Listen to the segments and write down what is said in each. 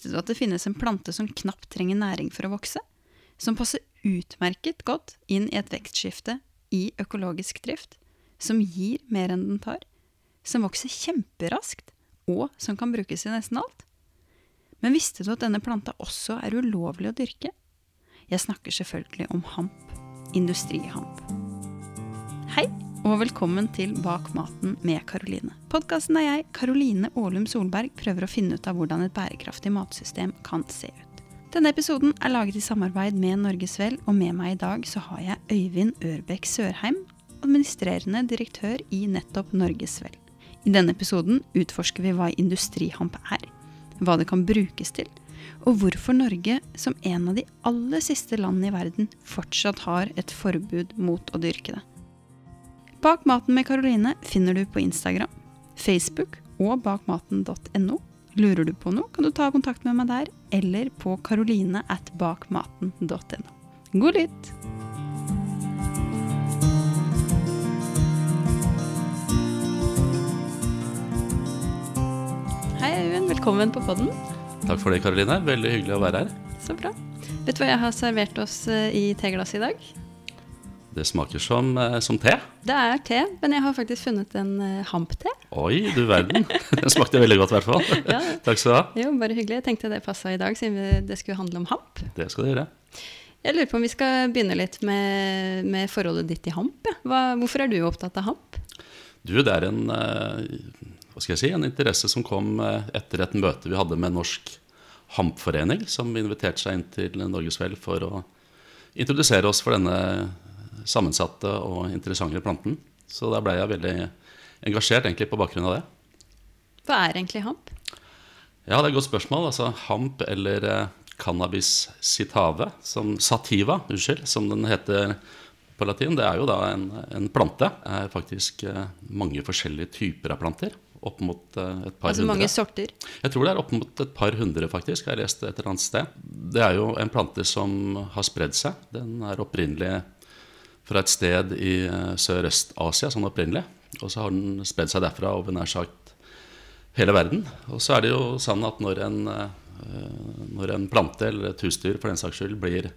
Visste du at det finnes en plante som knapt trenger næring for å vokse? Som passer utmerket godt inn i et vekstskifte i økologisk drift? Som gir mer enn den tar? Som vokser kjemperaskt? Og som kan brukes i nesten alt? Men visste du at denne planta også er ulovlig å dyrke? Jeg snakker selvfølgelig om hamp. Industrihamp. Hei, og velkommen til Bak maten med Karoline. Podkasten der jeg, Karoline Aalum Solberg, prøver å finne ut av hvordan et bærekraftig matsystem kan se ut. Denne episoden er laget i samarbeid med Norges Vel, og med meg i dag så har jeg Øyvind Ørbekk Sørheim, administrerende direktør i nettopp Norges Vel. I denne episoden utforsker vi hva industrihamp er, hva det kan brukes til, og hvorfor Norge, som en av de aller siste landene i verden, fortsatt har et forbud mot å dyrke det. Bak maten med Karoline finner du på Instagram, Facebook og bakmaten.no. Lurer du på noe, kan du ta kontakt med meg der, eller på karoline at bakmaten.no. God lytt! Hei, Øyvind. Velkommen på podden. Takk for det, Karoline. Veldig hyggelig å være her. Så bra. Vet du hva jeg har servert oss eh, i teglass i dag? Det smaker som, eh, som te. Det er te, men jeg har faktisk funnet en uh, hampte. Oi, du verden. Den smakte veldig godt, i hvert fall. Ja. Takk skal du ha. Jo, bare hyggelig. Jeg tenkte det passa i dag, siden det skulle handle om hamp. Det skal du gjøre. Jeg lurer på om vi skal begynne litt med, med forholdet ditt til hamp. ja. Hva, hvorfor er du opptatt av hamp? Du, det er en, eh, hva skal jeg si, en interesse som kom eh, etter et møte vi hadde med Norsk Hampforening, som inviterte seg inn til Norges Vel for å introdusere oss for denne sammensatte og interessante planten. Så da ble jeg veldig engasjert egentlig på bakgrunn av det. Hva er egentlig hamp? Ja, det er et godt spørsmål. Altså hamp eller eh, cannabis citave, som sativa, unnskyld, som den heter på latin, det er jo da en, en plante. Det er faktisk eh, mange forskjellige typer av planter. Opp mot eh, et par Altså hundre. mange sorter. Jeg tror det er opp mot et par hundre, faktisk. Jeg har lest et eller annet sted. Det er jo en plante som har spredd seg. Den er opprinnelig fra et sted i eh, Sørøst-Asia, sånn opprinnelig. Og så har den spredd seg derfra over nær sagt hele verden. Og så er det jo sånn at når en, eh, når en plante eller et husdyr for den saks skyld blir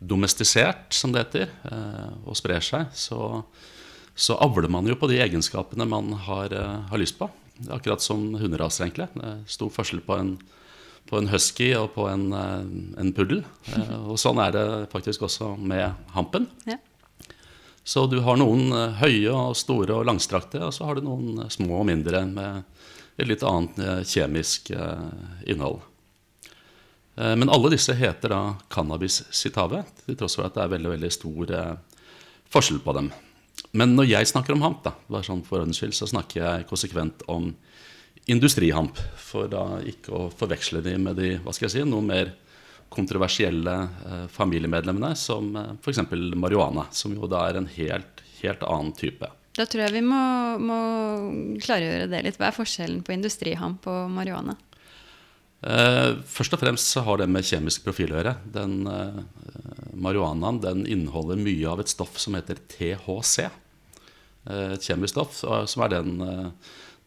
domestisert, som det heter, eh, og sprer seg, så, så avler man jo på de egenskapene man har, har lyst på. Akkurat som hunderaser, egentlig. Stor forskjell på en, på en husky og på en, en puddel. Og sånn er det faktisk også med hampen. Ja. Så du har noen eh, høye og store og langstrakte, og så har du noen eh, små og mindre med et litt annet eh, kjemisk innhold. Men alle disse heter da cannabis citave, til tross for at det er veldig, veldig stor forskjell på dem. Men når jeg snakker om hamp, da, bare sånn for ordens skyld, så snakker jeg konsekvent om industrihamp. For da ikke å forveksle de med de hva skal jeg si, noe mer kontroversielle eh, familiemedlemmene, som eh, f.eks. marihuana, som jo da er en helt, helt annen type. Da tror jeg vi må, må klargjøre det litt. Hva er forskjellen på industrihamp og marihuana? Eh, først og fremst så har det med kjemisk profil å gjøre. Den eh, Marihuanaen den inneholder mye av et stoff som heter THC. Eh, et kjemisk stoff som er den,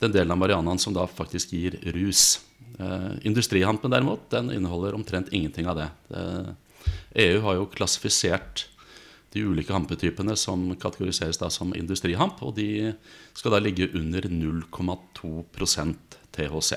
den delen av marihuanaen som da faktisk gir rus. Eh, industrihampen derimot, den inneholder omtrent ingenting av det. Eh, EU har jo klassifisert de ulike hampetypene som kategoriseres da som industrihamp, og de skal da ligge under 0,2% THC.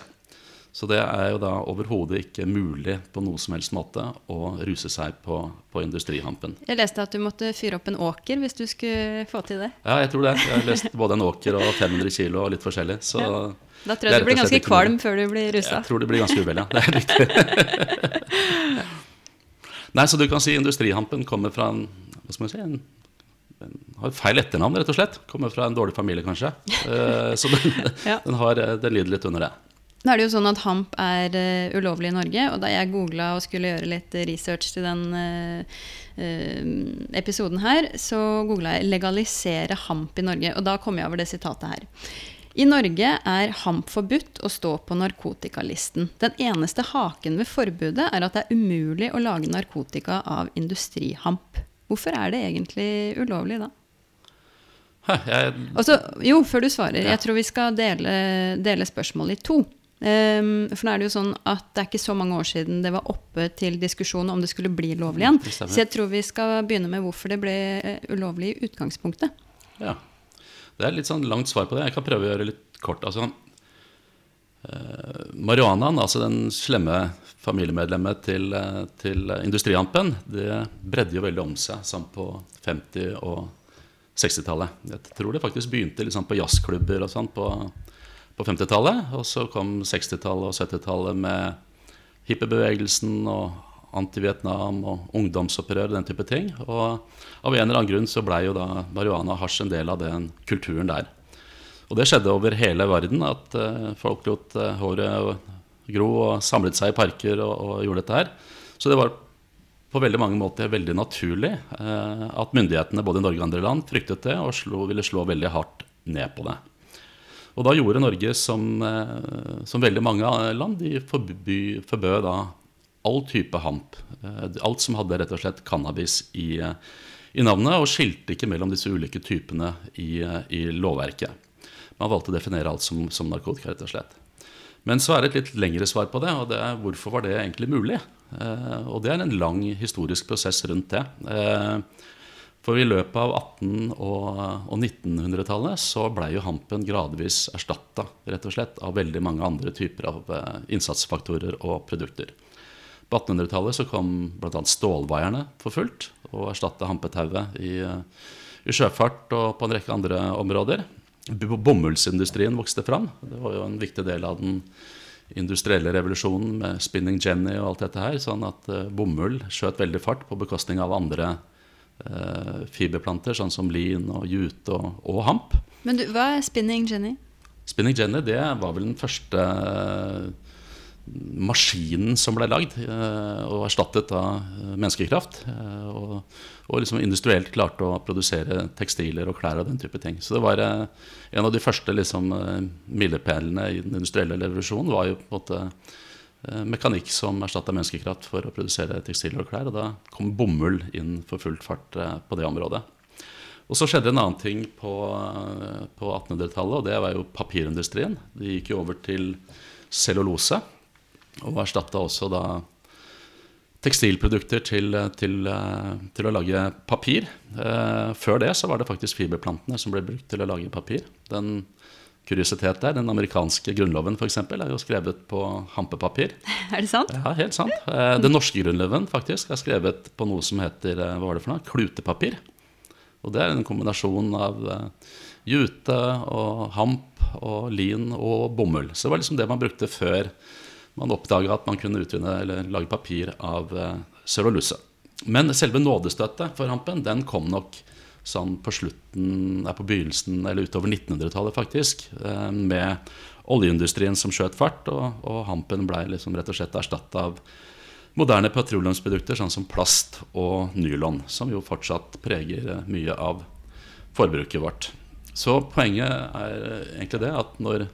Så det er jo da overhodet ikke mulig på noe som helst måte å ruse seg på, på industrihampen. Jeg leste at du måtte fyre opp en åker hvis du skulle få til det. Ja, jeg tror det. Jeg har lest både en åker og 500 kilo og litt forskjellig. Så Ja. Da tror jeg du blir ganske kvalm før du blir rusa. jeg tror det blir ganske uvel, ja. Det er riktig. Nei, så du kan si industrihampen kommer fra en Hva skal man si? En, en har feil etternavn, rett og slett. Kommer fra en dårlig familie, kanskje. Eh, så den, Ja. den, har, den lider litt under det. Nå er det jo sånn at hamp er uh, ulovlig i Norge, og da jeg googla og skulle gjøre litt research til den uh, uh, episoden her, så googla jeg 'legalisere hamp i Norge', og da kom jeg over det sitatet her. I Norge er hamp forbudt å stå på narkotikalisten. Den eneste haken ved forbudet er at det er umulig å lage narkotika av industrihamp. Hvorfor er det egentlig ulovlig da? Jeg, Også, jo, før du svarer. Ja. Jeg tror vi skal dele, dele spørsmålet i to. Um, for nå er det jo sånn at det er ikke så mange år siden det var oppe til diskusjon om det skulle bli lovlig igjen. Så jeg tror vi skal begynne med hvorfor det ble eh, ulovlig i utgangspunktet. Ja. Det er litt sånn langt svar på det. Jeg kan prøve å gjøre det litt kort. Altså, eh, marihuanaen, altså den slemme familiemedlemmet til, eh, til industriampen, det bredde jo veldig om seg sånn på 50- og 60-tallet. Jeg tror det faktisk begynte liksom på jazzklubber og sånn på, på 50-tallet. Og så kom 60-tallet og 70-tallet med hippiebevegelsen og anti-Vietnam og ungdomsopprør og den type ting. Og av en eller annen grunn så blei jo da marihuana og hasj en del av den kulturen der. Og det skjedde over hele verden, at eh, folk lot eh, håret gro og samlet seg i parker og, og gjorde dette her. Så det var på veldig mange måter veldig naturlig eh, at myndighetene både i Norge og andre land fryktet det og slo, ville slå veldig hardt ned på det. Og da gjorde Norge som, eh, som veldig mange land, de forby, forbød da all type hamp. Eh, alt som hadde rett og slett cannabis i, eh, i navnet, og skilte ikke mellom disse ulike typene i, eh, i lovverket. Man valgte å definere alt som, som narkotika, rett og slett. Men så er det et litt lengre svar på det, og det er hvorfor var det egentlig mulig? Og det er en lang historisk prosess rundt det. For i løpet av 1800- og, og 1900-tallet så blei jo hampen gradvis erstatta rett og slett, av veldig mange andre typer av innsatsfaktorer og produkter. På 1800-tallet så kom bl.a. stålvaierne for fullt og erstatta hampetauet i, eh, i sjøfart og på en rekke andre områder. Bomullsindustrien vokste fram. Det var jo en viktig del av den industrielle revolusjonen med spinning jenny og alt dette her. Sånn at eh, bomull skjøt veldig fart på bekostning av andre eh, fiberplanter, sånn som lin og jute og, og hamp. Men du, hva er spinning jenny? Spinning jenny det var vel den første eh, maskinen som ble lagd eh, og erstattet av eh, menneskekraft. eh, Og, og liksom industrielt klarte å produsere tekstiler og klær og den type ting. Så det var en av de første liksom, milepælene i den industrielle revolusjonen var jo på en måte mekanikk som erstatta menneskekraft for å produsere tekstiler og klær. Og da kom bomull inn for fullt fart på det området. Og så skjedde en annen ting på, på 1800-tallet, og det var jo papirindustrien. De gikk jo over til cellulose, og erstatta også da tekstilprodukter til, til, til å lage papir. Eh, før det så var det faktisk fiberplantene som ble brukt til å lage papir. Den kuriositet der, Den amerikanske grunnloven for eksempel, er jo skrevet på hampepapir. Er det sant? Ja, helt sant. Eh, Den norske grunnloven faktisk er skrevet på noe som heter eh, hva var det for noe? klutepapir. Og det er en kombinasjon av jute og hamp og lin og bomull. Så det var liksom det man brukte før man oppdaga at man kunne utvinne eller lage papir av eh, cellulose. Men selve nådestøtet for hampen den kom nok sånn på slutten, på begynnelsen eller utover 1900-tallet, faktisk. eh, Med oljeindustrien som skjøt fart, og, og hampen blei liksom rett og slett erstatta av moderne petroleumsprodukter sånn som plast og nylon, som jo fortsatt preger eh, mye av forbruket vårt. Så poenget er egentlig det at når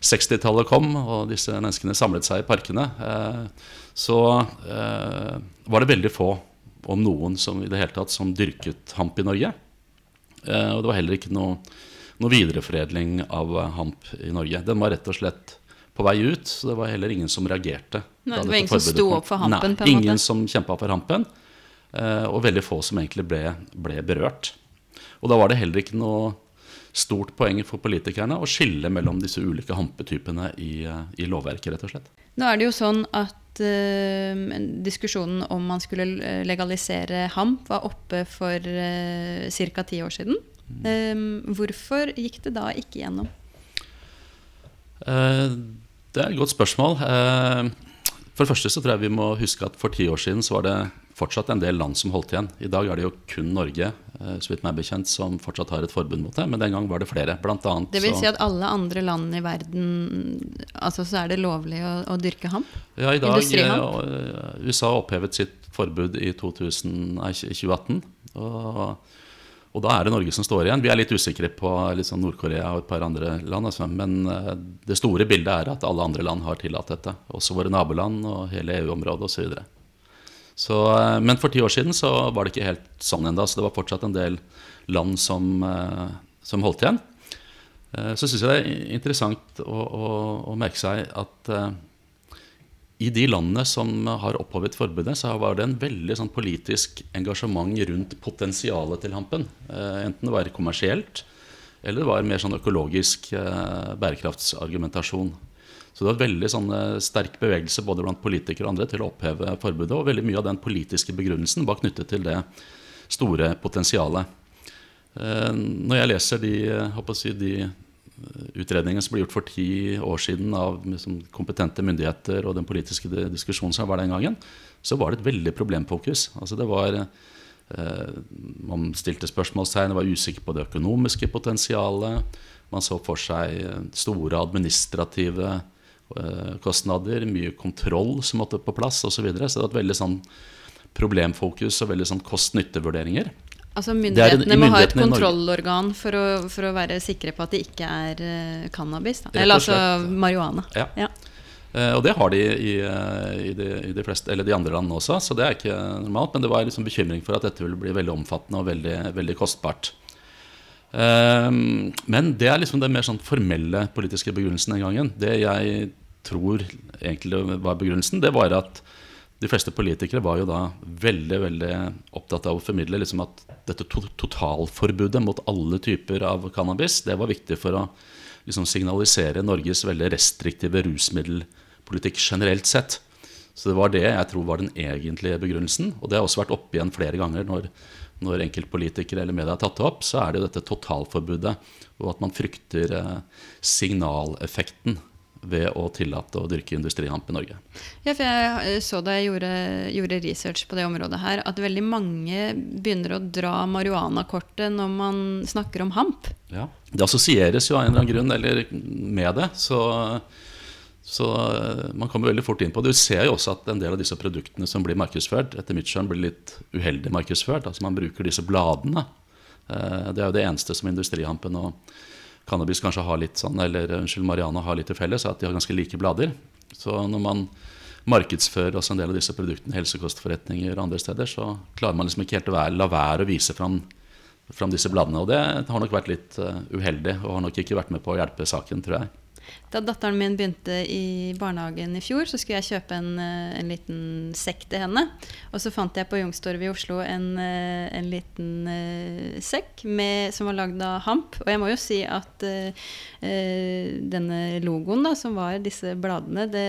60-tallet kom, og disse menneskene samlet seg i parkene, eh, så eh, var det veldig få, om noen, som i det hele tatt som dyrket hamp i Norge. Eh, og det var heller ikke noe, noe videreforedling av hamp i Norge. Den var rett og slett på vei ut, så det var heller ingen som reagerte. Nei, det var ingen som sto opp for hampen, Nei, ingen måte. som kjempa for hampen, og veldig få som egentlig ble, ble berørt. Og da var det heller ikke noe stort poeng for politikerne å skille mellom disse ulike hampetypene i, eh, i lovverket, rett og slett. Nå er det jo sånn at eh, diskusjonen om man skulle eh, legalisere hamp, var oppe for uh, ca. ti år siden. Eh, hvorfor gikk det da ikke gjennom? Det er et godt spørsmål. For det første så tror jeg vi må huske at for ti år siden så var det fortsatt en del land som holdt igjen. I dag er det jo kun Norge så vidt meg bekjent, som fortsatt har et forbund mot det. Men den gang var det flere. Blant annet Det vil si at alle andre land i verden Altså så er det lovlig å, å dyrke hamp? Ja, i dag eh, USA opphevet sitt forbud i 2000, nei, 2018. Og, og da er det Norge som står igjen. Vi er litt usikre på sånn Nord-Korea og et par andre land. Altså. Men eh, det store bildet er at alle andre land har tillatt dette. Også våre naboland og hele EU-området osv. Så eh, men for ti år siden så var det ikke helt sånn ennå. Så det var fortsatt en del land som, eh, som holdt igjen. Eh, så syns jeg det er interessant å, å, å merke seg at i de landene som har opphovet forbudet, så var det en veldig sånn, politisk engasjement rundt potensialet til hampen. Enten det var kommersielt, eller det var mer sånn økologisk bærekraftsargumentasjon. Så det var veldig sånn, sterk bevegelse både blant politikere og andre til å oppheve forbudet. Og veldig mye av den politiske begrunnelsen var knyttet til det store potensialet. Eh, når jeg leser de, si, de, eh, utredningene som ble gjort for ti år siden av liksom, kompetente myndigheter og den politiske diskusjonen som var den gangen, så var det et veldig problemfokus. Altså det var, eh, man stilte spørsmålstegn, var usikker på det økonomiske potensialet. Man så for seg store administrative kostnader, mye kontroll som måtte på plass osv. Så, videre. så det var et veldig sånn problemfokus og veldig sånn kost-nytte-vurderinger. Altså Myndighetene må ha et kontrollorgan for å, for å, være sikre på at det ikke er uh, cannabis? Da. Eller altså marihuana. Ja. ja. Uh, og det har de i, uh, i, de, i, de, fleste, eller de andre landene også, så det er ikke normalt. Men det var liksom bekymring for at dette ville bli veldig omfattende og veldig, veldig kostbart. men det er liksom den mer sånn formelle politiske begrunnelsen den gangen. Det jeg tror egentlig var begrunnelsen, det var at de fleste politikere var jo da veldig veldig opptatt av å formidle liksom at dette totalforbudet mot alle typer av cannabis det var viktig for å liksom signalisere Norges veldig restriktive rusmiddelpolitikk generelt sett. Så det var det jeg tror var den egentlige begrunnelsen. Og det har også vært oppe igjen flere ganger når, når enkeltpolitikere eller media har tatt det opp. Så er det jo dette totalforbudet, og at man frykter eh, signaleffekten ved å tillate å dyrke industrihamp i Norge. Ja, for Jeg så da jeg gjorde, gjorde, research på det området her, at veldig mange begynner å dra marihuanakortet når man snakker om hamp. Ja, Det assosieres jo av en eller annen grunn eller med det. Så, så man kommer veldig fort inn på det. Du ser jo også at en del av disse produktene som blir markedsført, etter mitt skjønn blir litt uheldig markedsført. Altså Man bruker disse bladene. Eh, det er jo det eneste som industrihampen og cannabis kanskje har litt sånn, eller unnskyld, mariana har litt til felles, at de har ganske like blader. Så når man markedsfører også en del av disse produktene, helsekostforretninger og andre steder, så klarer man liksom ikke helt å være, la være å vise fram, fram disse bladene. Og det har nok vært litt uh, uheldig, og har nok ikke vært med på å hjelpe saken, tror jeg. Da datteren min begynte i barnehagen i fjor, så skulle jeg kjøpe en, eh, en liten sekk til henne. Og så fant jeg på Youngstorget i Oslo en, eh, en liten uh, sekk med, som var lagd av hamp. Og jeg må jo si at uh, denne logoen, da, som var disse bladene det,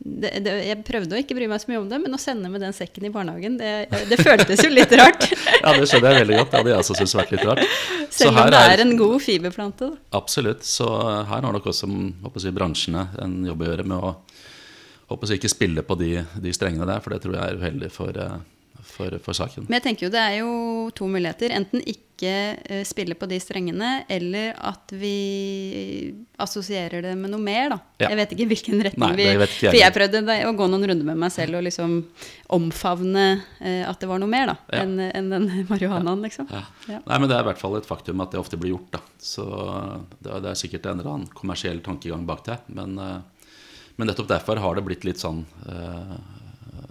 det, det, Jeg prøvde å ikke bry meg så mye om det, men å sende med den sekken i barnehagen, det, det føltes jo litt rart. ja, det skjønner jeg veldig godt. Det hadde jeg også syntes vært litt rart. Selv om det er, er en god fiberplante. Da. Absolutt. Så her har nok også håper si, bransjene en jobb å gjøre med å håper si, ikke spille på de, de, strengene der, for det tror jeg er uheldig for, eh, for, for, saken. Men jeg tenker jo det er jo to muligheter. Enten ikke uh, spille på de strengene, eller at vi assosierer det med noe mer. da. Ja. Jeg vet ikke hvilken retning Nei, vi For jeg prøvde å gå noen runder med meg selv og liksom omfavne uh, at det var noe mer da, ja. enn en den marihuanaen. liksom. Ja. Nei, men Det er i hvert fall et faktum at det ofte blir gjort. da. Så det er, det er sikkert en eller annen kommersiell tankegang bak det. men... Uh, men nettopp derfor har det blitt litt sånn uh,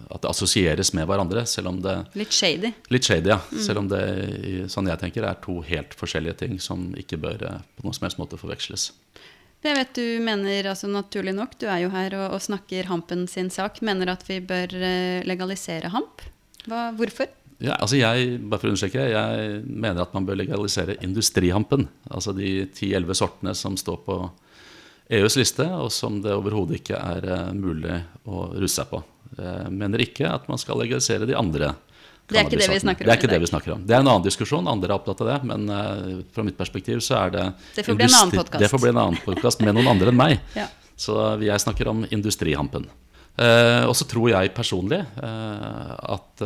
at det assosieres med hverandre. selv om det Litt shady. Litt shady, ja. Mm. Selv om det sånn jeg tenker, er to helt forskjellige ting som ikke bør uh, på noen som helst måte forveksles. Jeg vet du mener, altså naturlig nok, du er jo her og, og snakker Hampen sin sak, mener at vi bør uh, legalisere hamp. Hva, hvorfor? Ja, altså jeg, bare for å understreke, jeg mener at man bør legalisere industrihampen. Altså de 10-11 sortene som står på EUs liste, og som det overhodet ikke er uh, mulig å ruse seg på. Jeg mener ikke at man skal legalisere de andre. Det er ikke det vi snakker om. Det er ikke det vi snakker om. Det er en annen diskusjon, andre er opptatt av det. Men uh, fra mitt perspektiv så er det Det får bli en annen podkast. Det får bli en annen podkast med noen andre enn meg. ja. Så jeg snakker om industrihampen. Uh, og så tror jeg personlig uh, at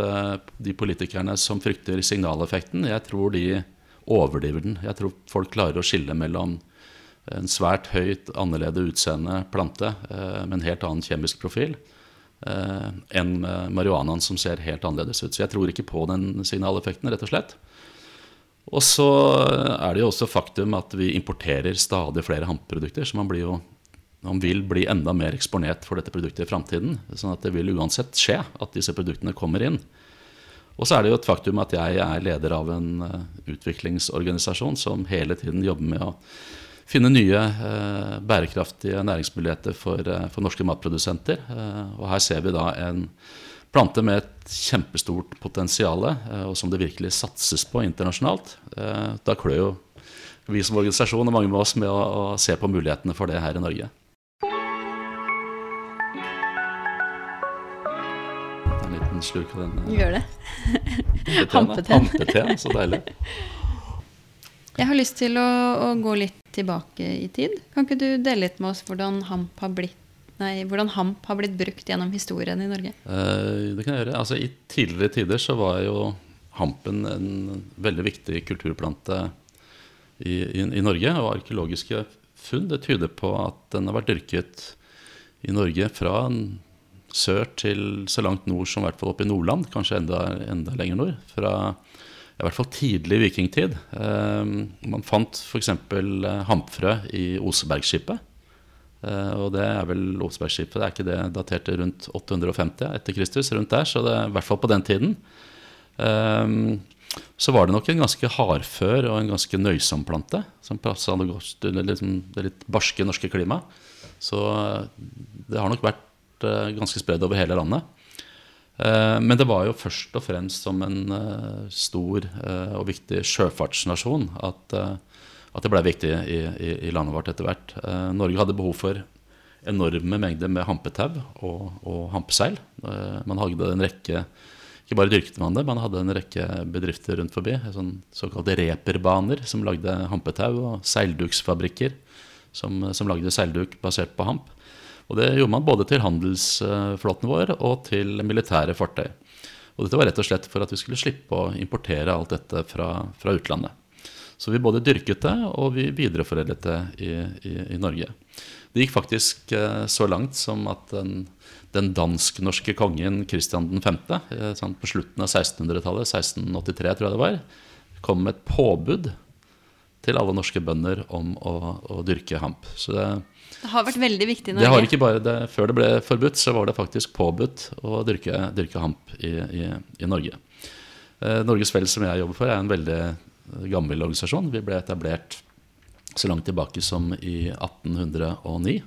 de politikerne som frykter signaleffekten, jeg tror de overdriver den. Jeg tror folk klarer å skille mellom en svært høyt annerledes utseende plante eh, med en helt annen kjemisk profil eh, enn marihuanaen som ser helt annerledes ut. Så jeg tror ikke på den signaleffekten, rett og slett. Og så er det jo også faktum at vi importerer stadig flere hampprodukter, så man, jo, man vil bli enda mer eksponert for dette produktet i framtiden. Sånn at det vil uansett skje at disse produktene kommer inn. Og så er det jo et faktum at jeg er leder av en eh, utviklingsorganisasjon som hele tiden jobber med å finne nye eh, bærekraftige næringsmuligheter for, eh, for, norske matprodusenter. Eh, og her ser vi da en plante med et kjempestort potensial, eh, og som det virkelig satses på internasjonalt. Eh, da klør jo vi som organisasjon og mange med oss med å, å se på mulighetene for det her i Norge. En liten slurk av den. Gjør det. Hampeteen. Hampeteen, så deilig. Jeg har lyst til å, å, gå litt tilbake i tid. Kan ikke du dele litt med oss hvordan hamp har blitt, nei, hvordan hamp har blitt brukt gjennom historien i Norge? Eh, det kan jeg gjøre. Altså, I tidligere tider så var jo hampen en veldig viktig kulturplante i, i, i Norge. Og arkeologiske funn det tyder på at den har vært dyrket i Norge fra sør til så langt nord som i hvert fall oppe i Nordland, kanskje enda, enda lenger nord. Fra i hvert fall tidlig vikingtid. Eh, man fant f.eks. Eh, hampfrø i Osebergskipet. Eh, og det er vel Osebergskipet, det er ikke det datert til rundt 850 etter Kristus? Rundt der, så det er i hvert fall på den tiden. Så var det nok en ganske hardfør og en ganske nøysom plante. Som passa godt under liksom det litt barske norske klimaet. Så det har nok vært ganske spredd over hele landet. Eh, men det var jo først og fremst som en eh, stor eh, og viktig sjøfartsnasjon at, at det ble viktig i, i, i, landet vårt etter hvert. Norge hadde behov for enorme mengder med hampetau og, og hampeseil. Man hadde en rekke ikke bare dyrket man det, man hadde en rekke bedrifter rundt forbi. Sånn, såkalte reperbaner som lagde hampetau, og seilduksfabrikker som, som lagde seilduk basert på hamp. Og det gjorde man både til handelsflåten vår og til militære fartøy. Og dette var rett og slett for at vi skulle slippe å importere alt dette fra, fra utlandet. Så vi både dyrket det, og vi videreforedlet det i, i, i, Norge. Det gikk faktisk eh, så langt som at den, den dansk-norske kongen Kristian 5. Eh, sånn på slutten av 1600-tallet, 1683 tror jeg det var, kom med et påbud til alle norske bønder om å, å dyrke hamp. Så det, det har vært veldig viktig i Norge. Det har ikke bare det, Før det ble forbudt, så var det faktisk påbudt å dyrke, dyrke hamp i, i, i Norge. Eh, Norges Vel, som jeg jobber for, er en veldig gammel organisasjon. Vi ble etablert så langt tilbake som i 1809.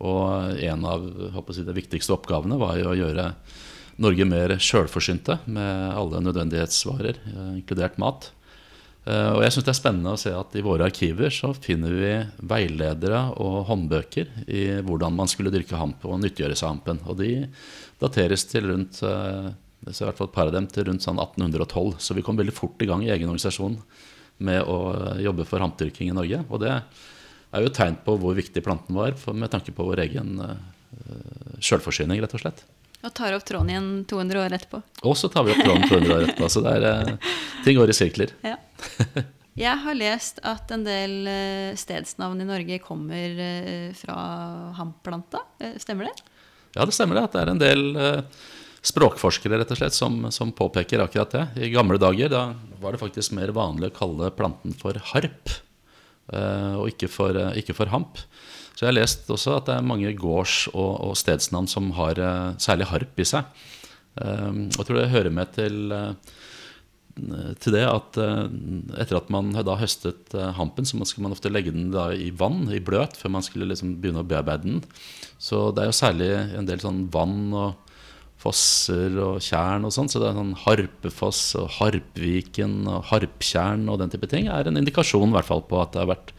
Og en av si, de viktigste oppgavene var jo å gjøre Norge mer sjølforsynte med alle nødvendighetsvarer, eh, inkludert mat. Eh, og jeg syns det er spennende å se at i våre arkiver så finner vi veiledere og håndbøker i hvordan man skulle dyrke hamp og nyttiggjøre seg hampen. Og de dateres til rundt eh, i hvert fall et par av dem til rundt sånn 1812. Så vi kom veldig fort i gang i egen organisasjon med å jobbe for hampdyrking i Norge. Og det er jo et tegn på hvor viktig planten var med tanke på vår egen sjølforsyning, rett og slett. Og tar opp tråden igjen 200 år etterpå. Og så tar vi opp tråden 200 år etterpå. Så det er, eh, ting går i sirkler. Ja. Jeg har lest at en del eh, stedsnavn i Norge kommer eh, fra hamplanta. Stemmer det? Ja, det stemmer det. At det er en del språkforskere rett og slett, som, som, påpeker akkurat det. I gamle dager da var det faktisk mer vanlig å kalle planten for harp, og ikke for, ikke for hamp. Så jeg har lest også at det er mange gårds- og, og stedsnavn som har uh, særlig harp i seg. Jeg tror det hører med til, til det at etter at man da høstet hampen, så skulle man ofte legge den i vann, i bløt, før man skulle liksom begynne å bearbeide den. Så det er jo særlig en del sånn vann og fosser og tjern og sånn. Så det er sånn Harpefoss og Harpviken og Harptjern og den type ting er en indikasjon i hvert fall på at det har vært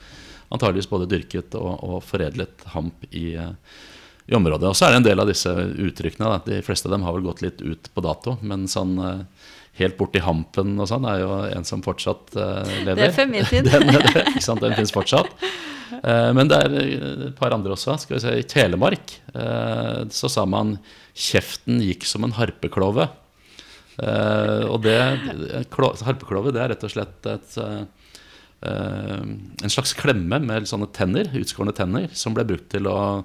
antageligvis både dyrket og, og foredlet hamp i, i, området. Og så er det en del av disse uttrykkene. Da. De fleste av dem har vel gått litt ut på dato. Men sånn eh, helt borti hampen og sånn er jo en som fortsatt uh, lever. Det er før min tid. den, ikke sant, den finnes fortsatt. Men det er et par andre også. Skal vi se, I Telemark så sa man 'kjeften gikk som en harpeklove'. og det, harpeklove det er rett og slett et Eh, en slags klemme med sånne tenner, utskårne tenner, som ble brukt til å,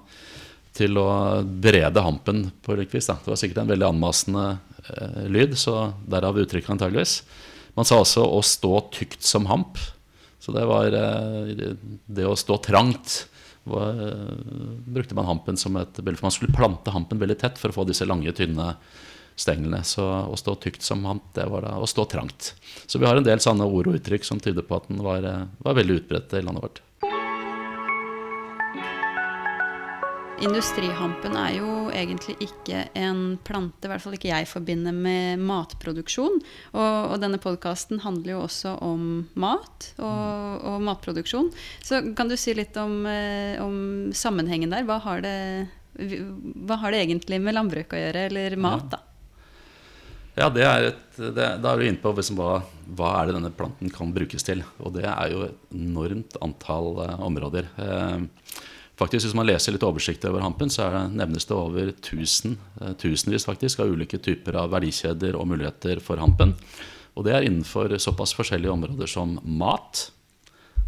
til å berede hampen på et vis. Det var sikkert en veldig anmasende eh, lyd, så derav uttrykket antageligvis. Man sa også 'å stå tykt som hamp'. Så det var eh, det å stå trangt. Var, brukte man hampen som et bilde. For man skulle plante hampen veldig tett for å få disse lange, tynne stenglene. Så å stå tykt som hamp, det var da å stå trangt. Så vi har en del sånne ord og uttrykk som tyder på at den var, eh, var veldig utbredt i landet vårt. Industrihampen er jo egentlig ikke en plante, i hvert fall ikke jeg forbinder med matproduksjon. Og, og denne podkasten handler jo også om mat og, og, matproduksjon. Så kan du si litt om, eh, om sammenhengen der? Hva har, det, hva har, det, egentlig med landbruk å gjøre, eller mat, da? Ja, det er et, det, Da er du inne på liksom hva, hva, er det denne planten kan brukes til. Og det er jo et enormt antall uh, områder. Uh, Faktisk, Hvis man leser litt oversikt over hampen, så det, nevnes det over tusen, eh, tusenvis faktisk, av ulike typer av verdikjeder og muligheter for hampen. Og det er innenfor såpass forskjellige områder som mat,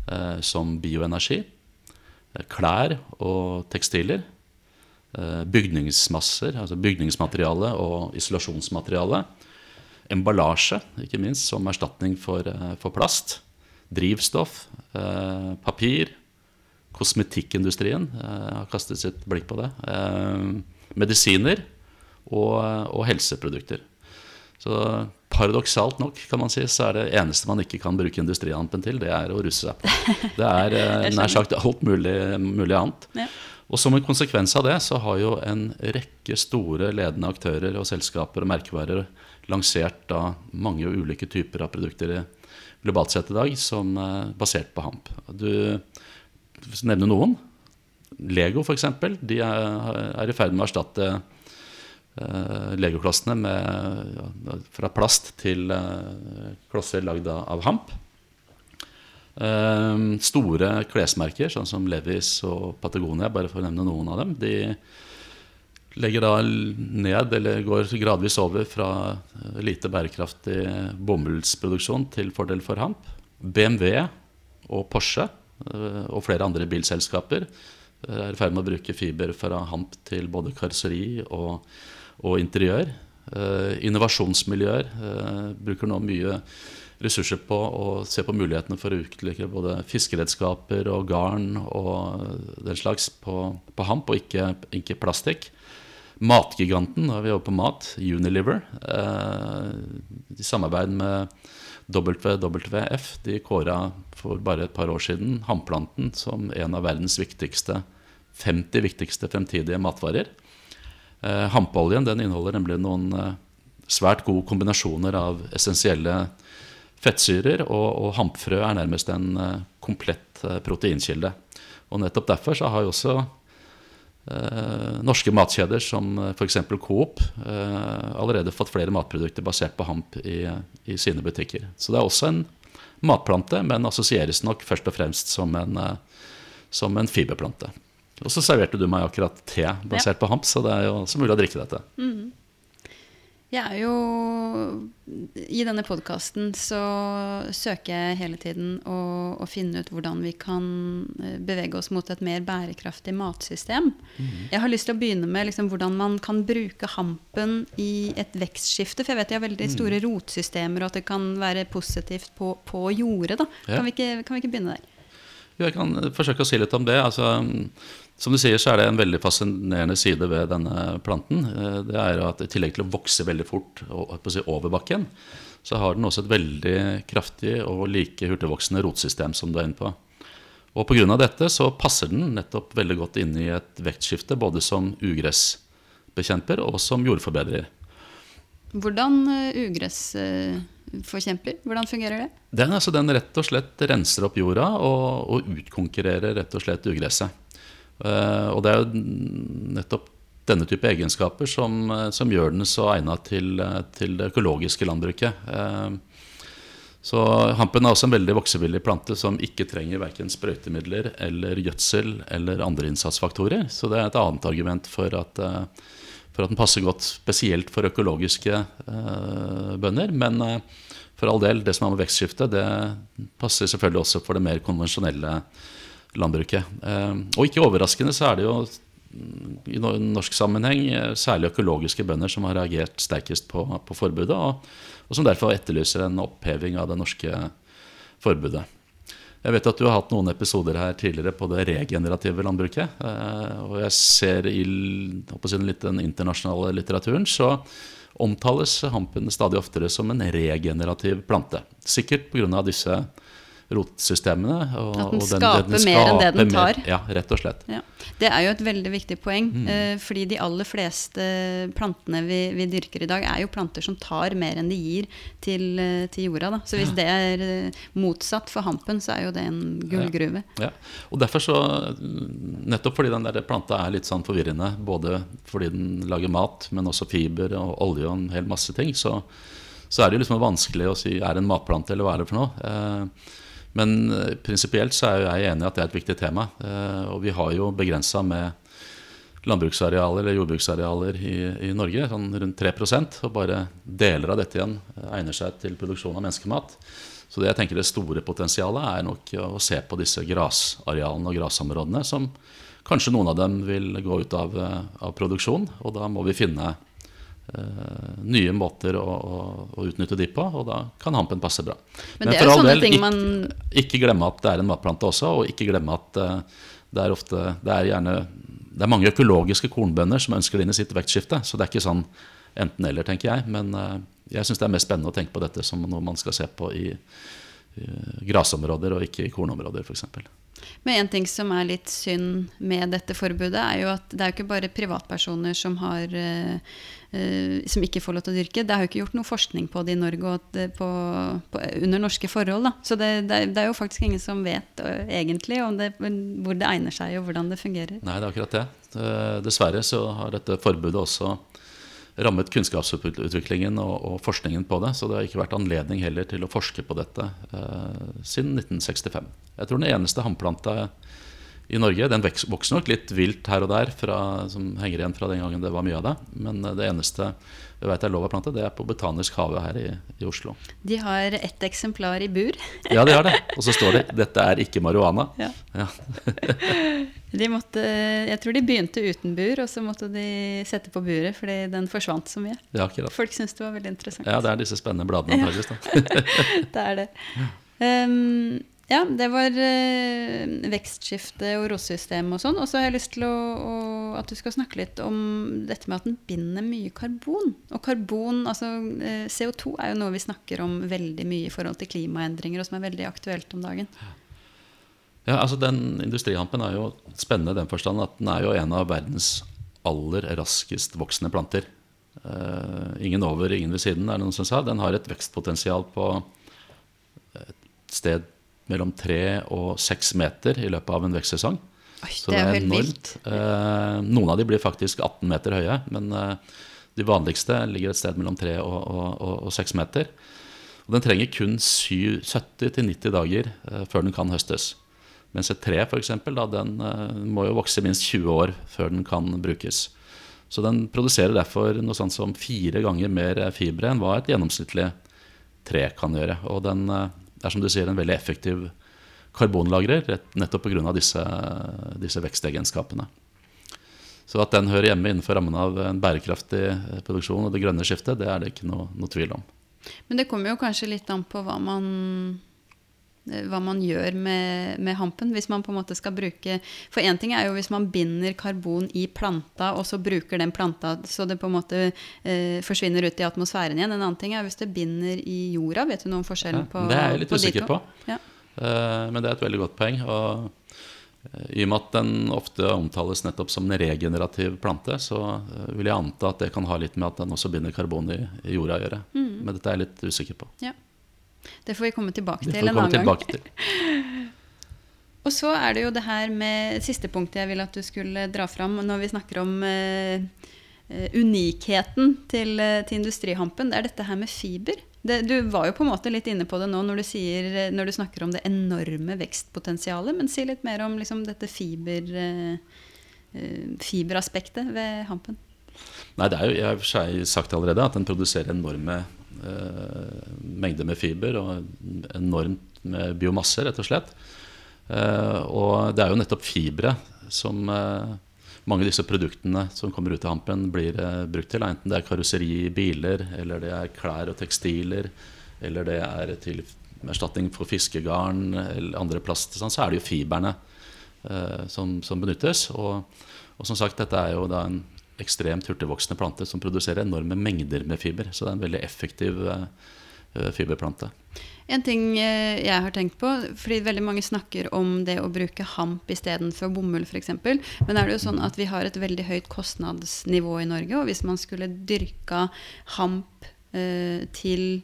eh, som bioenergi, eh, klær og tekstiler, bygningsmasser, altså bygningsmateriale og isolasjonsmateriale, emballasje, ikke minst, som erstatning for, for plast, drivstoff, papir, Kosmetikkindustrien jeg har kastet sitt blikk på det. Eh, medisiner og, og, helseprodukter. Så paradoksalt nok kan man si, så er det eneste man ikke kan bruke industrihampen til, det er å russe seg på. Det er eh, nær sagt alt mulig, mulig annet. Ja. Og som en konsekvens av det så har jo en rekke store ledende aktører og selskaper og merkevarer lansert da mange ulike typer av produkter globalt sett i dag som er basert på hamp. Du nevne noen. Lego, f.eks. De er, er, i ferd med å erstatte uh, legoklossene med, ja, fra plast til uh, klosser lagd av hamp. Uh, store klesmerker, sånn som Levis og Patagonia, bare for å nevne noen av dem, de legger da ned, eller går gradvis over fra lite bærekraftig bomullsproduksjon til fordel for hamp. BMW og Porsche Eh, og flere andre bilselskaper eh, er i ferd med å bruke fiber fra hamp til både karosseri og, og interiør. Eh, innovasjonsmiljøer bruker nå mye ressurser på å se på mulighetene for å utvikle både fiskeredskaper og garn og den slags på, på hamp, og ikke, ikke plastikk. Matgiganten, da er vi over på mat, Unilever, eh, i samarbeid med WWF de kåra for bare et par år siden hamplanten som en av verdens viktigste 50 viktigste fremtidige matvarer. Eh, Hampeoljen inneholder nemlig noen eh, svært gode kombinasjoner av essensielle fettsyrer, og, og hampfrø er nærmest en eh, komplett eh, proteinkilde. Og nettopp derfor så har jo også norske matkjeder som eh, f.eks. Coop eh, allerede fått flere matprodukter basert på hamp i, i, sine butikker. Så det er også en matplante, men assosieres nok først og fremst som en, som en fiberplante. Og så serverte du meg akkurat te basert ja. på hamp, så det er jo også mulig å drikke dette. Mm -hmm. Jeg er jo I denne podkasten så søker jeg hele tiden å, å, finne ut hvordan vi kan eh, bevege oss mot et mer bærekraftig matsystem. Mm. Jeg har lyst til å begynne med liksom, hvordan man kan bruke hampen i et vekstskifte. For jeg vet de har veldig store mm. rotsystemer, og at det kan være positivt på, på jordet. Ja. Kan, vi ikke, kan vi ikke begynne der? Jo, Jeg kan forsøke å si litt om det. Altså, som du sier, så er det en veldig fascinerende side ved denne planten. Eh, det er at I tillegg til å vokse veldig fort si, over bakken, så har den også et veldig kraftig og like hurtigvoksende rotsystem, som du er inne på. Og Pga. dette så passer den nettopp veldig godt inn i et vektskifte, både som ugressbekjemper og som jordforbedrer. Hvordan eh, ugressforkjemper? Hvordan fungerer det? Den, altså, den rett og slett renser opp jorda og, og utkonkurrerer rett og slett ugresset. Eh, og det er jo nettopp denne type egenskaper som, eh, som gjør den så egnet til, eh, til, det økologiske landbruket. Så Hampen er også en veldig voksevillig plante som ikke trenger verken sprøytemidler eller gjødsel eller andre innsatsfaktorer. Så det er et annet argument for at, for at den passer godt spesielt for økologiske bønder. Men for all del, det som har med vekstskifte, det passer selvfølgelig også for det mer konvensjonelle landbruket. Eh, og ikke overraskende så er det jo i norsk sammenheng eh, særlig økologiske bønder som har reagert sterkest på, på forbudet, og, og, som derfor etterlyser en oppheving av det norske forbudet. Jeg vet at du har hatt noen episoder her tidligere på det regenerative landbruket. Eh, og jeg ser i litt den internasjonale litteraturen så omtales hampen stadig oftere som en regenerativ plante. Sikkert pga. disse rotsystemene. Og, At den og skaper mer enn det den tar. mer- Ja, rett og slett. Ja. Det er jo et veldig viktig poeng. Mm. eh, fordi de aller fleste plantene vi, vi dyrker i dag, er jo planter som tar mer enn de gir til, eh, til jorda. Da. Så hvis det er eh, motsatt for hampen, så er jo det en gullgruve. Ja. Og derfor så, Nettopp fordi den der planta er litt sånn forvirrende, både fordi den lager mat, men også fiber og olje og en hel masse ting, så, så er det jo liksom vanskelig å si er det en matplante eller hva er det for noe. Eh, men eh, prinsipielt så er jeg enig i at det er et viktig tema. Eh, og vi har jo begrensa med landbruksarealer eller jordbruksarealer i, i Norge, sånn rundt 3 og bare deler av dette igjen eh, egner seg til produksjon av menneskemat. Så det jeg tenker det store potensialet er nok å se på disse grasarealene og grasområdene, som kanskje noen av dem vil gå ut av, av produksjon, og da må vi finne nye måter å, å, å utnytte de på, og da kan hampen passe bra. Men det er for all del, ting ikke, man ikke glemme at det er en matplante også, og ikke glemme at eh, det er ofte Det er gjerne Det er mange økologiske kornbønder som ønsker det inn i sitt vektskifte, så det er ikke sånn enten-eller, tenker jeg. Men eh, jeg syns det er mest spennende å tenke på dette som noe man skal se på i, i grasområder og ikke i kornområder, f.eks. Men en ting som er litt synd med dette forbudet, er jo at det er jo ikke bare privatpersoner som, har, eh, eh, som ikke får lov til å dyrke. Det er jo ikke gjort noe forskning på det i Norge og det på, på, under norske forhold. Da. Så det, det, er, det er jo faktisk ingen som vet eh, egentlig det, hvor det egner seg og hvordan det fungerer. Nei, det er akkurat det. Eh, Dessverre så har dette forbudet også rammet kunnskapsutviklingen og, og forskningen på det. Så det har ikke vært anledning heller til å forske på dette eh, siden 1965. Jeg tror den eneste hannplanta i Norge Den vokser nok litt vilt her og der, fra, som henger igjen fra den gangen det var mye av det. Men eh, det eneste jeg vet er lov å plante, det er på Botanisk hage her i, i Oslo. De har ett eksemplar i bur. Ja, de har det. Og så står det 'Dette er ikke marihuana'. Ja. Ja. De måtte, jeg tror de begynte uten bur, og så måtte de sette på buret fordi den forsvant så mye. Ja. Folk syntes det var veldig interessant. Ja, det er disse spennende bladene. antageligvis, det er det. Um, ja, det var uh, vekstskifte og rotsystem og sånn. Og så har jeg lyst til å, å, at du skal snakke litt om dette med at den binder mye karbon. Og karbon, altså uh, CO2 er jo noe vi snakker om veldig mye i forhold til klimaendringer, og som er veldig aktuelt om dagen. Ja, altså den Industrihampen er jo spennende i den forstand at den er jo en av verdens aller raskest voksende planter. Eh, ingen over, ingen ved siden, er det noen som sa. Den har et vekstpotensial på et sted mellom tre og seks meter i løpet av en vekstsesong. Oi, Så det er det er enormt. Eh, noen av de blir faktisk 18 meter høye, men eh, de vanligste ligger et sted mellom 3 og, og, og, og 6 meter. Og den trenger kun 70-90 dager eh, før den kan høstes. Mens et tre for eksempel, da, den eh, må jo vokse minst 20 år før den kan brukes. Så den produserer derfor noe sånt som fire ganger mer fibre enn hva et gjennomsnittlig tre kan gjøre. Og den eh, er som du sier en veldig effektiv karbonlagrer, nettopp pga. Disse, disse vekstegenskapene. Så at den hører hjemme innenfor rammen av en bærekraftig eh, produksjon og det grønne skiftet, det er det ikke noe, noe tvil om. Men det kommer jo kanskje litt an på hva man hva man gjør med, med hampen. Hvis man på en måte skal bruke For én ting er jo hvis man binder karbon i planta, og så bruker den planta så det på en måte eh, forsvinner ut i atmosfæren igjen. En annen ting er hvis det binder i jorda. Vet du noe om forskjellen Ja, på det er jeg litt på usikker på. Ja. Uh, Men det er et veldig godt poeng. Og eh, i og med at den ofte omtales nettopp som en regenerativ plante, så eh, vil jeg anta at det kan ha litt med at den også binder karbon i, i jorda å gjøre. Mm. Men dette er jeg litt usikker på. Ja. Det får vi komme tilbake til en annen gang. til. Og så er det jo det her med siste punktet jeg vil at du skulle dra fram når vi snakker om uh, unikheten til, uh, til industrihampen. Det er dette her med fiber. Det, du var jo på en måte litt inne på det nå når du, sier, når du snakker om det enorme vekstpotensialet. Men si litt mer om liksom, dette fiber, uh, fiberaspektet ved hampen. Nei, det er jo jeg har sagt allerede at den produserer enorme mengder med fiber og enormt med biomasse, rett og slett. Eh, og det er jo nettopp fibre som eh, mange av disse produktene som kommer ut av hampen, blir eh, brukt til. Enten det er karosseri i biler, eller det er klær og tekstiler, eller det er til erstatning for fiskegarn eller andre plast, sånn, så er det jo fiberne eh, som, som benyttes. Og, og som sagt, dette er jo da en ekstremt hurtigvoksende plante som produserer enorme mengder med fiber. Så det er en veldig effektiv eh, eh, fiberplante. En ting eh, jeg har tenkt på, fordi veldig mange snakker om det å bruke hamp istedenfor bomull f.eks. Men er det jo sånn at vi har et veldig høyt kostnadsnivå i Norge, og hvis man skulle dyrka hamp eh, til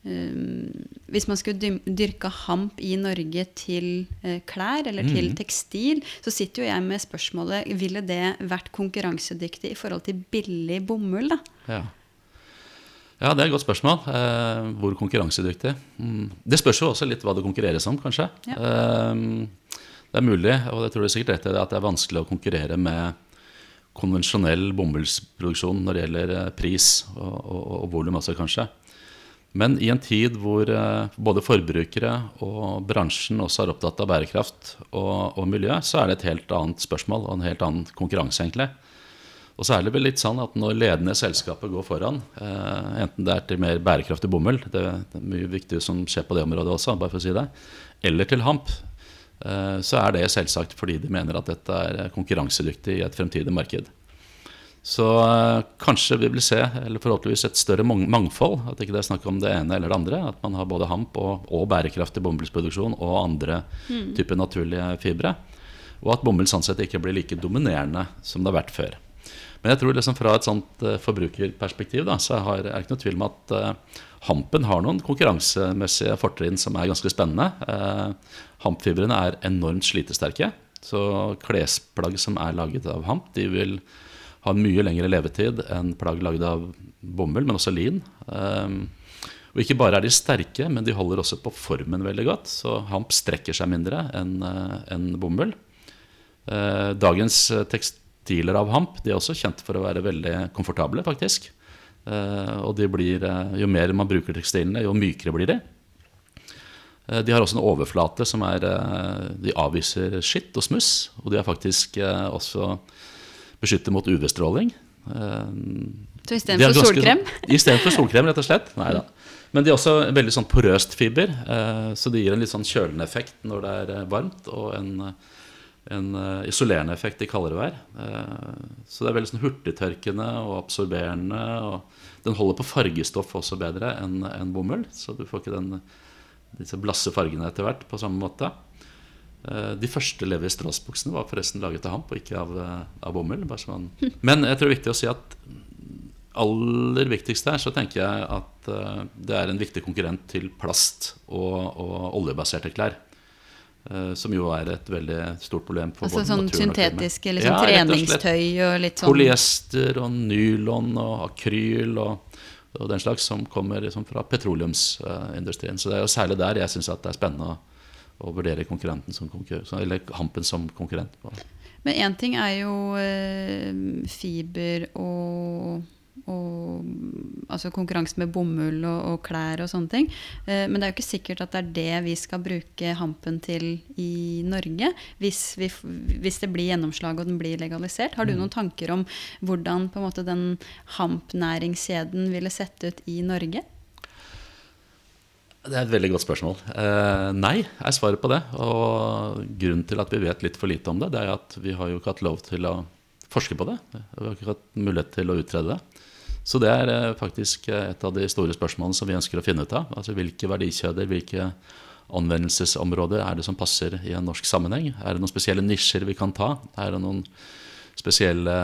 hvis man skulle dyrka hamp i Norge til uh, klær eller til mm. tekstil, så sitter jo jeg med spørsmålet ville det vært konkurransedyktig i forhold til billig bomull. da? Ja. ja det er et godt spørsmål. Uh, hvor konkurransedyktig? Mm. Det spørs jo også litt hva det konkurreres om, kanskje. Ja. Uh, det er mulig, og det tror er sikkert rett at det er vanskelig å konkurrere med konvensjonell bomullsproduksjon når det gjelder pris og, og, og volum også, kanskje. Men i en tid hvor eh, både forbrukere og bransjen også er opptatt av bærekraft og, og, miljø, så er det et helt annet spørsmål og en helt annen konkurranse, egentlig. Og så er det vel litt sånn at når ledende selskaper går foran, eh, enten det er til mer bærekraftig bomull, det, det, er mye viktig som skjer på det området også, bare for å si det, eller til hamp, eh, så er det selvsagt fordi de mener at dette er konkurransedyktig i et fremtidig marked. Så uh, kanskje vi vil se eller forhåpentligvis et større mangfold. At ikke det er snakk om det ene eller det andre. At man har både hamp og, og bærekraftig bomullsproduksjon og andre mm. typer naturlige fibre. Og at bomull sånn sett ikke blir like dominerende som det har vært før. Men jeg tror liksom fra et sånt uh, forbrukerperspektiv da, så har, er det ikke noe tvil om at uh, hampen har noen konkurransemessige fortrinn som er ganske spennende. hampfibrene er enormt slitesterke. Så klesplagg som er laget av hamp, de vil har mye lengre levetid enn plagg lagd av bomull, men også lin. Um, og ikke bare er de sterke, men de holder også på formen veldig godt. Så hamp strekker seg mindre enn uh, en bomull. Uh, dagens tekstiler av hamp de er også kjent for å være veldig komfortable, faktisk. Og blir, jo mer man bruker tekstilene, jo mykere blir de. De har også en overflate som er De avviser skitt og smuss. Og de er faktisk også beskytte mot UV-stråling. Eh, så istedenfor solkrem? Istedenfor solkrem, rett og slett. Nei da. Men de er også veldig sånn porøst fiber, eh, så det gir en litt sånn kjølende effekt når det er eh, varmt, og en, en isolerende effekt i kaldere vær. Så det er veldig sånn hurtigtørkende og absorberende. og Den holder på fargestoff også bedre enn en bomull, så du får ikke den, disse blasse fargene etter hvert på samme måte. Eh, de første Levi Strauss-buksene var forresten laget av hamp og ikke av, eh, av bomull. Sånn. Men jeg tror det er viktig å si at aller viktigst her så tenker jeg at uh, det er en viktig konkurrent til plast og, og oljebaserte klær. Som jo er et veldig stort problem for altså, både sånn naturen syntetiske liksom, ja, treningstøy og litt sånn Polyester og nylon og akryl og, og den slags som kommer liksom, fra petroleumsindustrien. Så det er jo særlig der jeg syns det er spennende å å vurdere konkurrenten som konkurrent, eller hampen som konkurrent. Men én ting er jo eh, fiber og, og altså konkurranse med bomull og, og, klær og sånne ting. Eh, men det er jo ikke sikkert at det er det vi skal bruke hampen til i Norge. Hvis, vi, hvis det blir gjennomslag og den blir legalisert. Har du mm. noen tanker om hvordan måte, den hampnæringskjeden ville sett ut i Norge? Det er et veldig godt spørsmål. Eh, nei, er svaret på det. Og grunnen til at vi vet litt for lite om det, det er at vi har jo ikke hatt lov til å forske på det. Vi har ikke hatt mulighet til å utrede det. Så det er eh, faktisk et av de store spørsmålene som vi ønsker å finne ut av. Altså Hvilke verdikjeder, hvilke anvendelsesområder er det som passer i en norsk sammenheng? Er det noen spesielle nisjer vi kan ta? Er det noen spesielle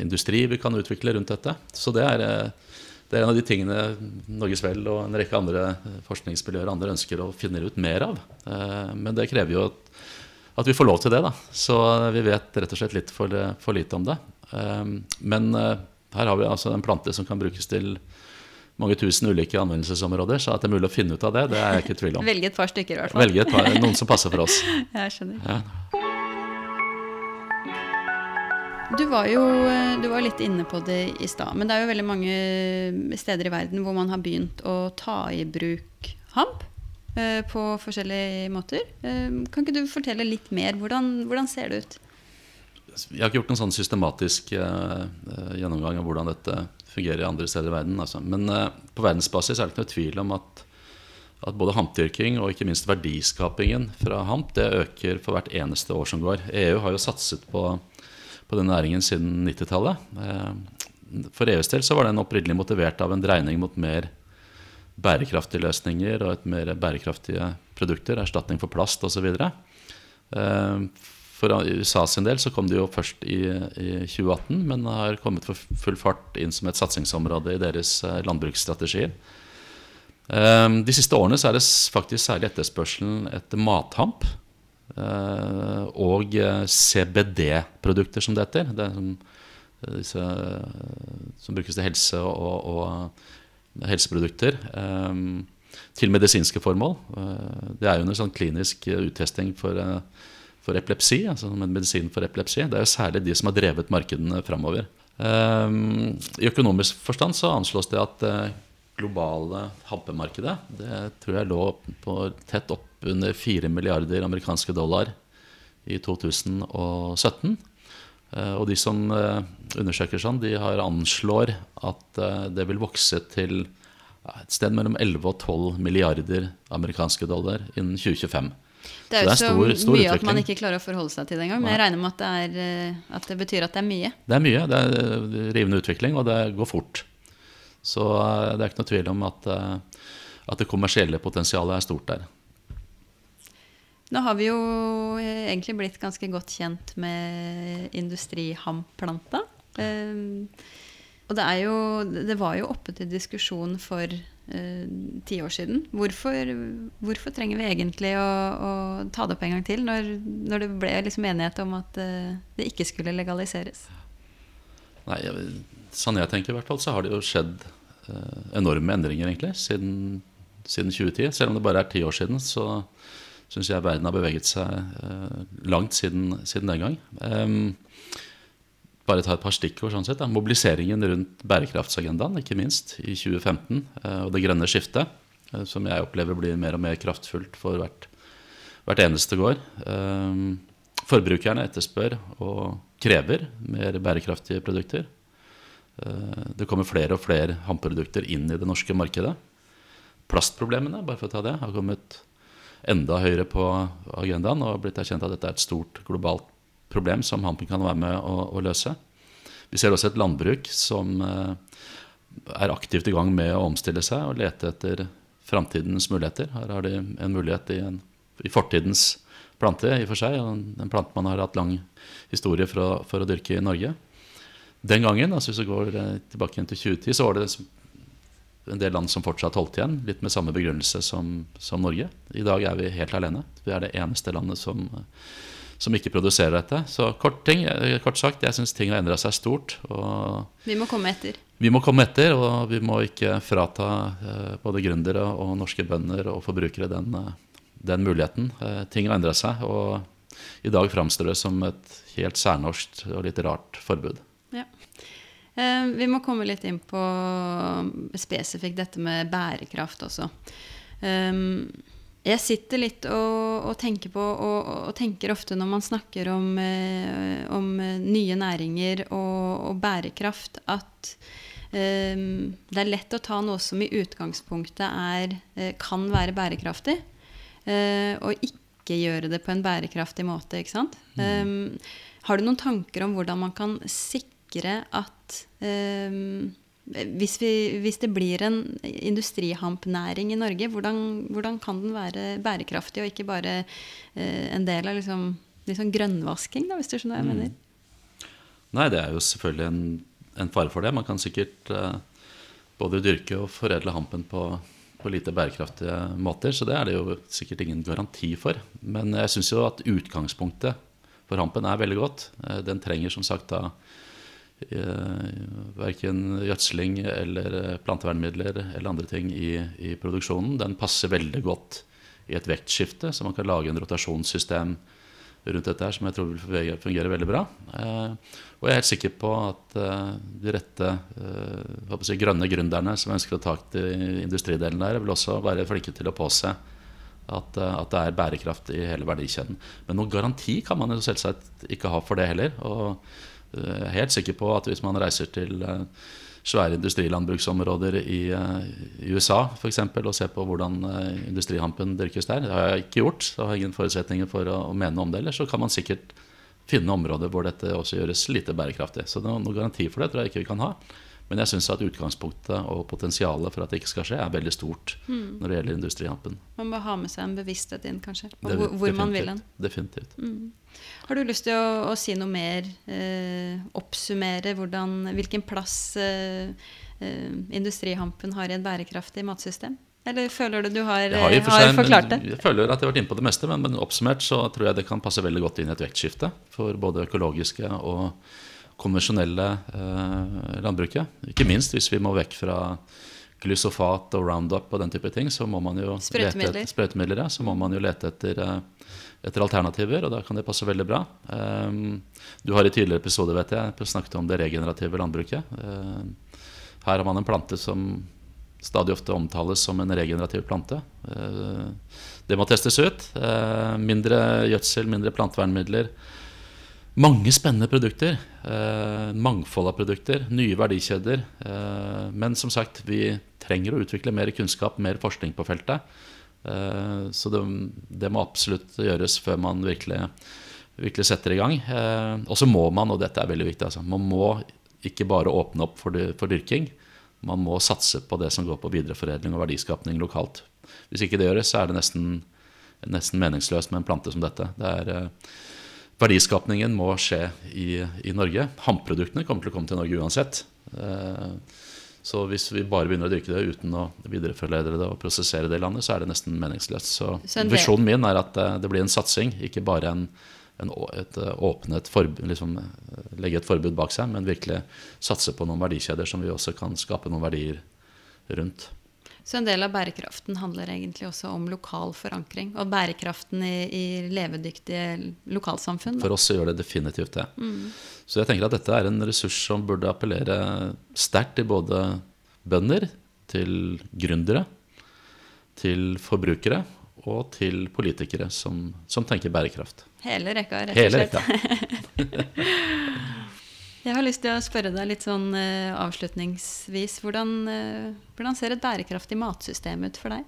industri vi kan utvikle rundt dette? Så det er eh, det er en av de tingene Norges Vel og en rekke andre forskningsmiljøer andre ønsker å finne ut mer av. Eh, men det krever jo at vi får lov til det. da. Så vi vet rett og slett litt for, for lite om det. Eh, men eh, her har vi altså en plante som kan brukes til mange tusen ulike anvendelsesområder. Så at det er mulig å finne ut av det, det er jeg ikke i tvil om. Velge et par stykker i hvert fall. Velge et par, noen som passer for oss. Jeg skjønner. Ja. Du var jo du var litt inne på det i stad, men det er jo veldig mange steder i verden hvor man har begynt å ta i bruk hamp eh, på forskjellige måter. Eh, kan ikke du fortelle litt mer? Hvordan, hvordan, ser det ut? Jeg har ikke gjort noen sånn systematisk gjennomgang av hvordan dette fungerer i andre steder i verden. Altså. Men på verdensbasis er det ikke noe tvil om at, at både hampdyrking og ikke minst verdiskapingen fra hamp det øker for hvert eneste år som går. EU har jo satset på på den næringen siden 90-tallet. Eh, for EUs del så var den opprinnelig motivert av en dreining mot mer bærekraftige løsninger og et mer bærekraftige produkter, erstatning for plast osv. For USA sin del så kom det jo først i, i 2018, men har kommet for full fart inn som et satsingsområde i deres landbruksstrategier. De siste årene så er det faktisk særlig etterspørselen etter mathamp og CBD-produkter, som det heter. Det som, disse, som brukes til helse og, og helseprodukter til medisinske formål. Det er jo under sånn klinisk uttesting for, for epilepsi, altså medisin for epilepsi. Det er jo særlig de som har drevet markedene framover. I økonomisk forstand så anslås det at globale happemarkedet. det tror jeg lå på tett opp under 4 milliarder amerikanske dollar i 2017. Og de som undersøker sånn, de har anslår at det vil vokse til et sted mellom 11 og 12 milliarder amerikanske dollar innen 2025. Det er jo så, det er stor, stor mye utvikling. at man ikke klarer å forholde seg til det engang. Men jeg regner med at det, er, at det betyr at det er mye. Det er mye. Det er rivende utvikling, og det går fort. Så det er ikke noe tvil om at, at det kommersielle potensialet er stort der. Nå har vi jo egentlig blitt ganske godt kjent med industrihamplanta. Og det, jo, det var jo oppe til diskusjon for eh, ti år siden. Hvorfor, hvorfor, trenger vi egentlig å, å, ta det opp en gang til, når, når det ble liksom enighet om at eh, det ikke skulle legaliseres? Nei, Sånn jeg tenker, i hvert fall, så har det jo skjedd eh, enorme endringer egentlig siden, siden 2010. Selv om det bare er ti år siden, så syns jeg verden har beveget seg eh, langt siden, siden, den gang. Um, bare ta et par stikkord. sånn sett. Da. Mobiliseringen rundt bærekraftsagendaen, ikke minst, i 2015, eh, og det grønne skiftet, som jeg opplever blir mer og mer kraftfullt for hvert, hvert eneste går. Um, forbrukerne etterspør og krever mer bærekraftige produkter. Uh, det kommer flere og flere hamprodukter inn i det norske markedet. Plastproblemene, bare for å ta det, har kommet enda høyere på agendaen og blitt erkjent at dette er et stort globalt problem som Hampen kan være med å, å løse. Vi ser også et landbruk som eh, er aktivt i gang med å omstille seg og lete etter framtidens muligheter. Her har de en mulighet i, en, i fortidens plante i og for seg, en plante man har hatt lang historie for å, for å dyrke i Norge. Den gangen, altså hvis vi går tilbake tilbake til 2010, så var det en del land som fortsatt holdt igjen, litt med samme begrunnelse som, som, Norge. I dag er vi helt alene. Vi er det eneste landet som, som ikke produserer dette. Så kort, ting, kort sagt, jeg syns ting har endra seg stort. vi må komme etter. Vi må komme etter, og vi må ikke frata eh, både gründere og norske bønder og forbrukere den, eh, den muligheten. Eh, ting har endra seg, og i dag framstår det som et helt særnorsk og litt rart forbud. Ja. Eh, vi må komme litt inn på um, spesifikt dette med bærekraft også. Um, jeg sitter litt og, og tenker på, og, og, tenker ofte når man snakker om, eh, om nye næringer og, og bærekraft, at um, det er lett å ta noe som i utgangspunktet er, eh, kan være bærekraftig, og ikke gjøre det på en bærekraftig måte. ikke sant? Mm. har du noen tanker om hvordan man kan sikre at um, hvis, vi, hvis, det blir en industrihampnæring i Norge, hvordan, hvordan, kan den være bærekraftig og ikke bare uh, en del av liksom, liksom grønnvasking, da, hvis du skjønner hva jeg mm. mener? Nei, det er jo selvfølgelig en, en fare for det. Man kan sikkert uh, både dyrke og foredle hampen på, på, lite bærekraftige måter, så det er det jo sikkert ingen garanti for. Men jeg syns jo at utgangspunktet for hampen er veldig godt. Uh, den trenger som sagt da Eh, verken gjødsling eller eh, plantevernmidler eller andre ting i, i, produksjonen. Den passer veldig godt i et vektskifte, så man kan lage en rotasjonssystem rundt dette her som jeg tror vil fungere veldig bra. Eh, og jeg er helt sikker på at de rette si, grønne gründerne som ønsker å ta tak i industridelen der, vil også være flinke til å påse at, at, det er bærekraft i hele verdikjeden. Men noen garanti kan man jo selvsagt ikke ha for det heller. og helt sikker på at hvis man reiser til eh, svære industrilandbruksområder i, eh, USA for eksempel, og ser på hvordan eh, industrihampen dyrkes der Det har jeg ikke gjort, så har jeg ingen forutsetninger for å, mene om det. Eller så kan man sikkert finne områder hvor dette også gjøres lite bærekraftig. Så noen garanti for det tror jeg ikke vi kan ha. Men jeg syns at utgangspunktet og potensialet for at det ikke skal skje, er veldig stort Mm. når det gjelder industrihampen. Man må ha med seg en bevissthet inn, kanskje. Og hvor, hvor man vil hen. definitivt, Mm. Har du lyst til å, å si noe mer? Eh, oppsummere hvordan, hvilken plass eh, eh, industrihampen har i et bærekraftig matsystem? Eller føler du du har, har, for seg, har forklart det? Jeg føler at jeg har vært inne på det meste, men, men oppsummert så tror jeg det kan passe veldig godt inn i et vektskifte for både økologiske og konvensjonelle eh, landbruket. Ikke minst hvis vi må vekk fra glysofat og Roundup og den type ting, så må man jo lete Sprøytemidler. etter, sprøytemidler, ja, så må man jo lete etter, eh, etter alternativer, og da kan det passe veldig bra. Um, du har i tidligere episoder vet jeg, snakket om det regenerative landbruket. Her har man en plante som stadig ofte omtales som en regenerativ plante. Eh, Det må testes ut. Eh, Mindre gjødsel, mindre plantevernmidler. Mange spennende produkter. eh, Mangfold av produkter, nye verdikjeder. eh, Men som sagt, vi trenger å utvikle mer kunnskap, mer forskning på feltet. Eh, Så det, det må absolutt gjøres før man virkelig, virkelig setter i gang. Eh, Og så må man, og dette er veldig viktig, altså, man må ikke bare åpne opp for, for dyrking. Man må satse på det som går på videreforedling og verdiskapning lokalt. Hvis ikke det gjøres, så er det nesten, nesten meningsløst med en plante som dette. Det er, eh, verdiskapningen må skje i, i Norge. Hampproduktene kommer til å komme til Norge uansett. Eh, Så hvis vi bare begynner å dyrke det uten å videreforedle det og prosessere det i landet, så er det nesten meningsløst. Så Så en del- visjonen min er at eh, det blir en satsing, ikke bare en, en, et eh, åpnet forbud, liksom legge et forbud bak seg, men virkelig satse på noen verdikjeder som vi også kan skape noen verdier rundt. Så en del av bærekraften handler egentlig også om lokal forankring. Og bærekraften i, i levedyktige lokalsamfunn. da. For oss gjør det definitivt det. Så jeg tenker at dette er en ressurs som burde appellere sterkt til både bønder, til gründere, til forbrukere og til politikere som, som tenker bærekraft. Hele rekka, rett og slett. Hele rekka. Jeg har lyst til å spørre deg litt sånn uh, avslutningsvis. Hvordan, uh, hvordan ser et bærekraftig matsystem ut for deg?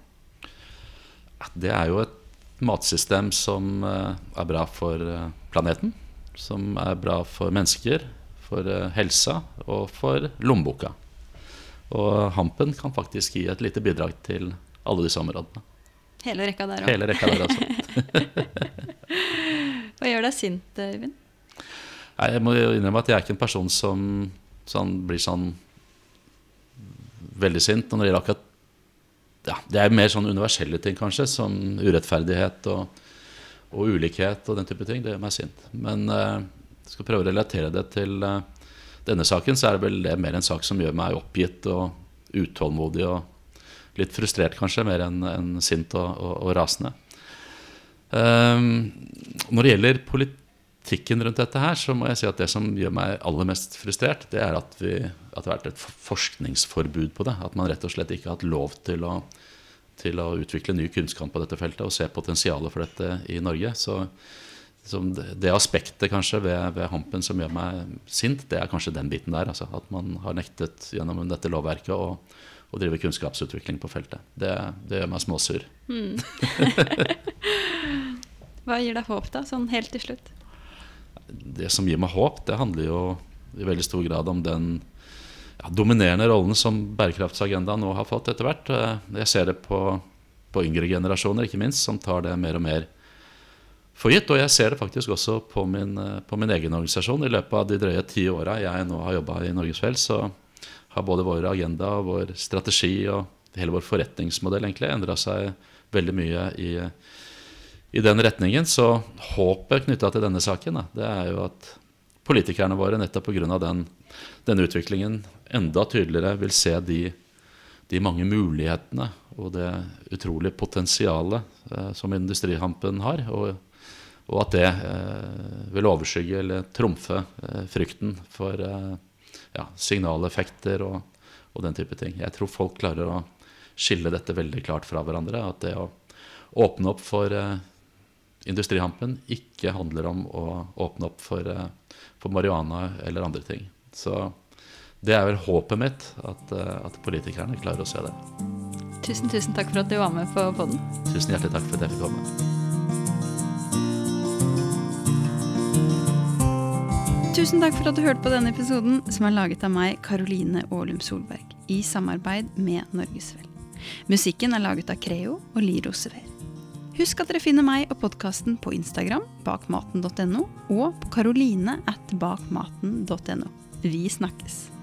Det er jo et matsystem som uh, er bra for planeten. Som er bra for mennesker, for helsa og for lommeboka. Og Hampen kan faktisk gi et lite bidrag til alle disse områdene. Hele rekka der òg. Hele rekka der, altså. Hva gjør deg sint, Øyvind? Jeg må innrømme at jeg er ikke en person som sånn, blir sånn veldig sint når det akkurat ja, Det er mer sånn universelle ting, kanskje, som urettferdighet og, og ulikhet og den type ting. Det gjør meg sint. Men eh, skal prøve å relatere det til eh, denne saken, så er det vel det mer en sak som gjør meg oppgitt og utålmodig og litt frustrert, kanskje, mer enn en sint og, og, og rasende. Um, når det gjelder politikken rundt dette her, så må jeg si at det som gjør meg aller mest frustrert, det er at, vi, at det har vært et forskningsforbud på det. At man rett og slett ikke har hatt lov til å, til å utvikle ny kunnskap på dette feltet og se potensialet for dette i Norge. Så, det, det aspektet kanskje ved, ved Hampen som gjør meg sint, det er kanskje den biten der. Altså, at man har nektet gjennom dette lovverket å, å drive kunnskapsutvikling på feltet. Det, det gjør meg småsur. Hva gir deg håp, da, sånn helt til slutt? Det som gir meg håp, det handler jo i veldig stor grad om den ja, dominerende rollen som bærekraftsagendaen nå har fått etter hvert. Eh, Jeg ser det på, på yngre generasjoner, ikke minst, som tar det mer og mer for gitt. Og jeg ser det faktisk også på min, eh, på min egen organisasjon. I løpet av de drøye ti åra jeg nå har jobba i Norges Vel, så har både vår agenda og vår strategi og hele vår forretningsmodell egentlig endra seg veldig mye i, i den retningen. Så håpet knytta til denne saken, da, det er jo at politikerne våre nettopp pga. Den, denne utviklingen enda tydeligere vil se de, de mange mulighetene og det utrolige potensialet eh, som industrihampen har. Og, og at det eh, vil overskygge eller trumfe eh, frykten for eh, ja, signaleffekter og, og den type ting. Jeg tror folk klarer å skille dette veldig klart fra hverandre. At det å åpne opp for eh, industrihampen ikke handler om å åpne opp for, eh, for marihuana eller andre ting. Så det er vel håpet mitt, at, eh, at politikerne klarer å se det. Tusen, tusen takk for at du var med på podden. Tusen hjertelig takk for at jeg fikk komme. Tusen takk for at du hørte på denne episoden, som er laget av meg, Karoline Aalum Solberg, i samarbeid med Norges Vel. Musikken er laget av Creo og Liro Sever. Husk at dere finner meg og podkasten på Instagram, bakmaten.no, og på karoline at bakmaten.no. Vi snakkes!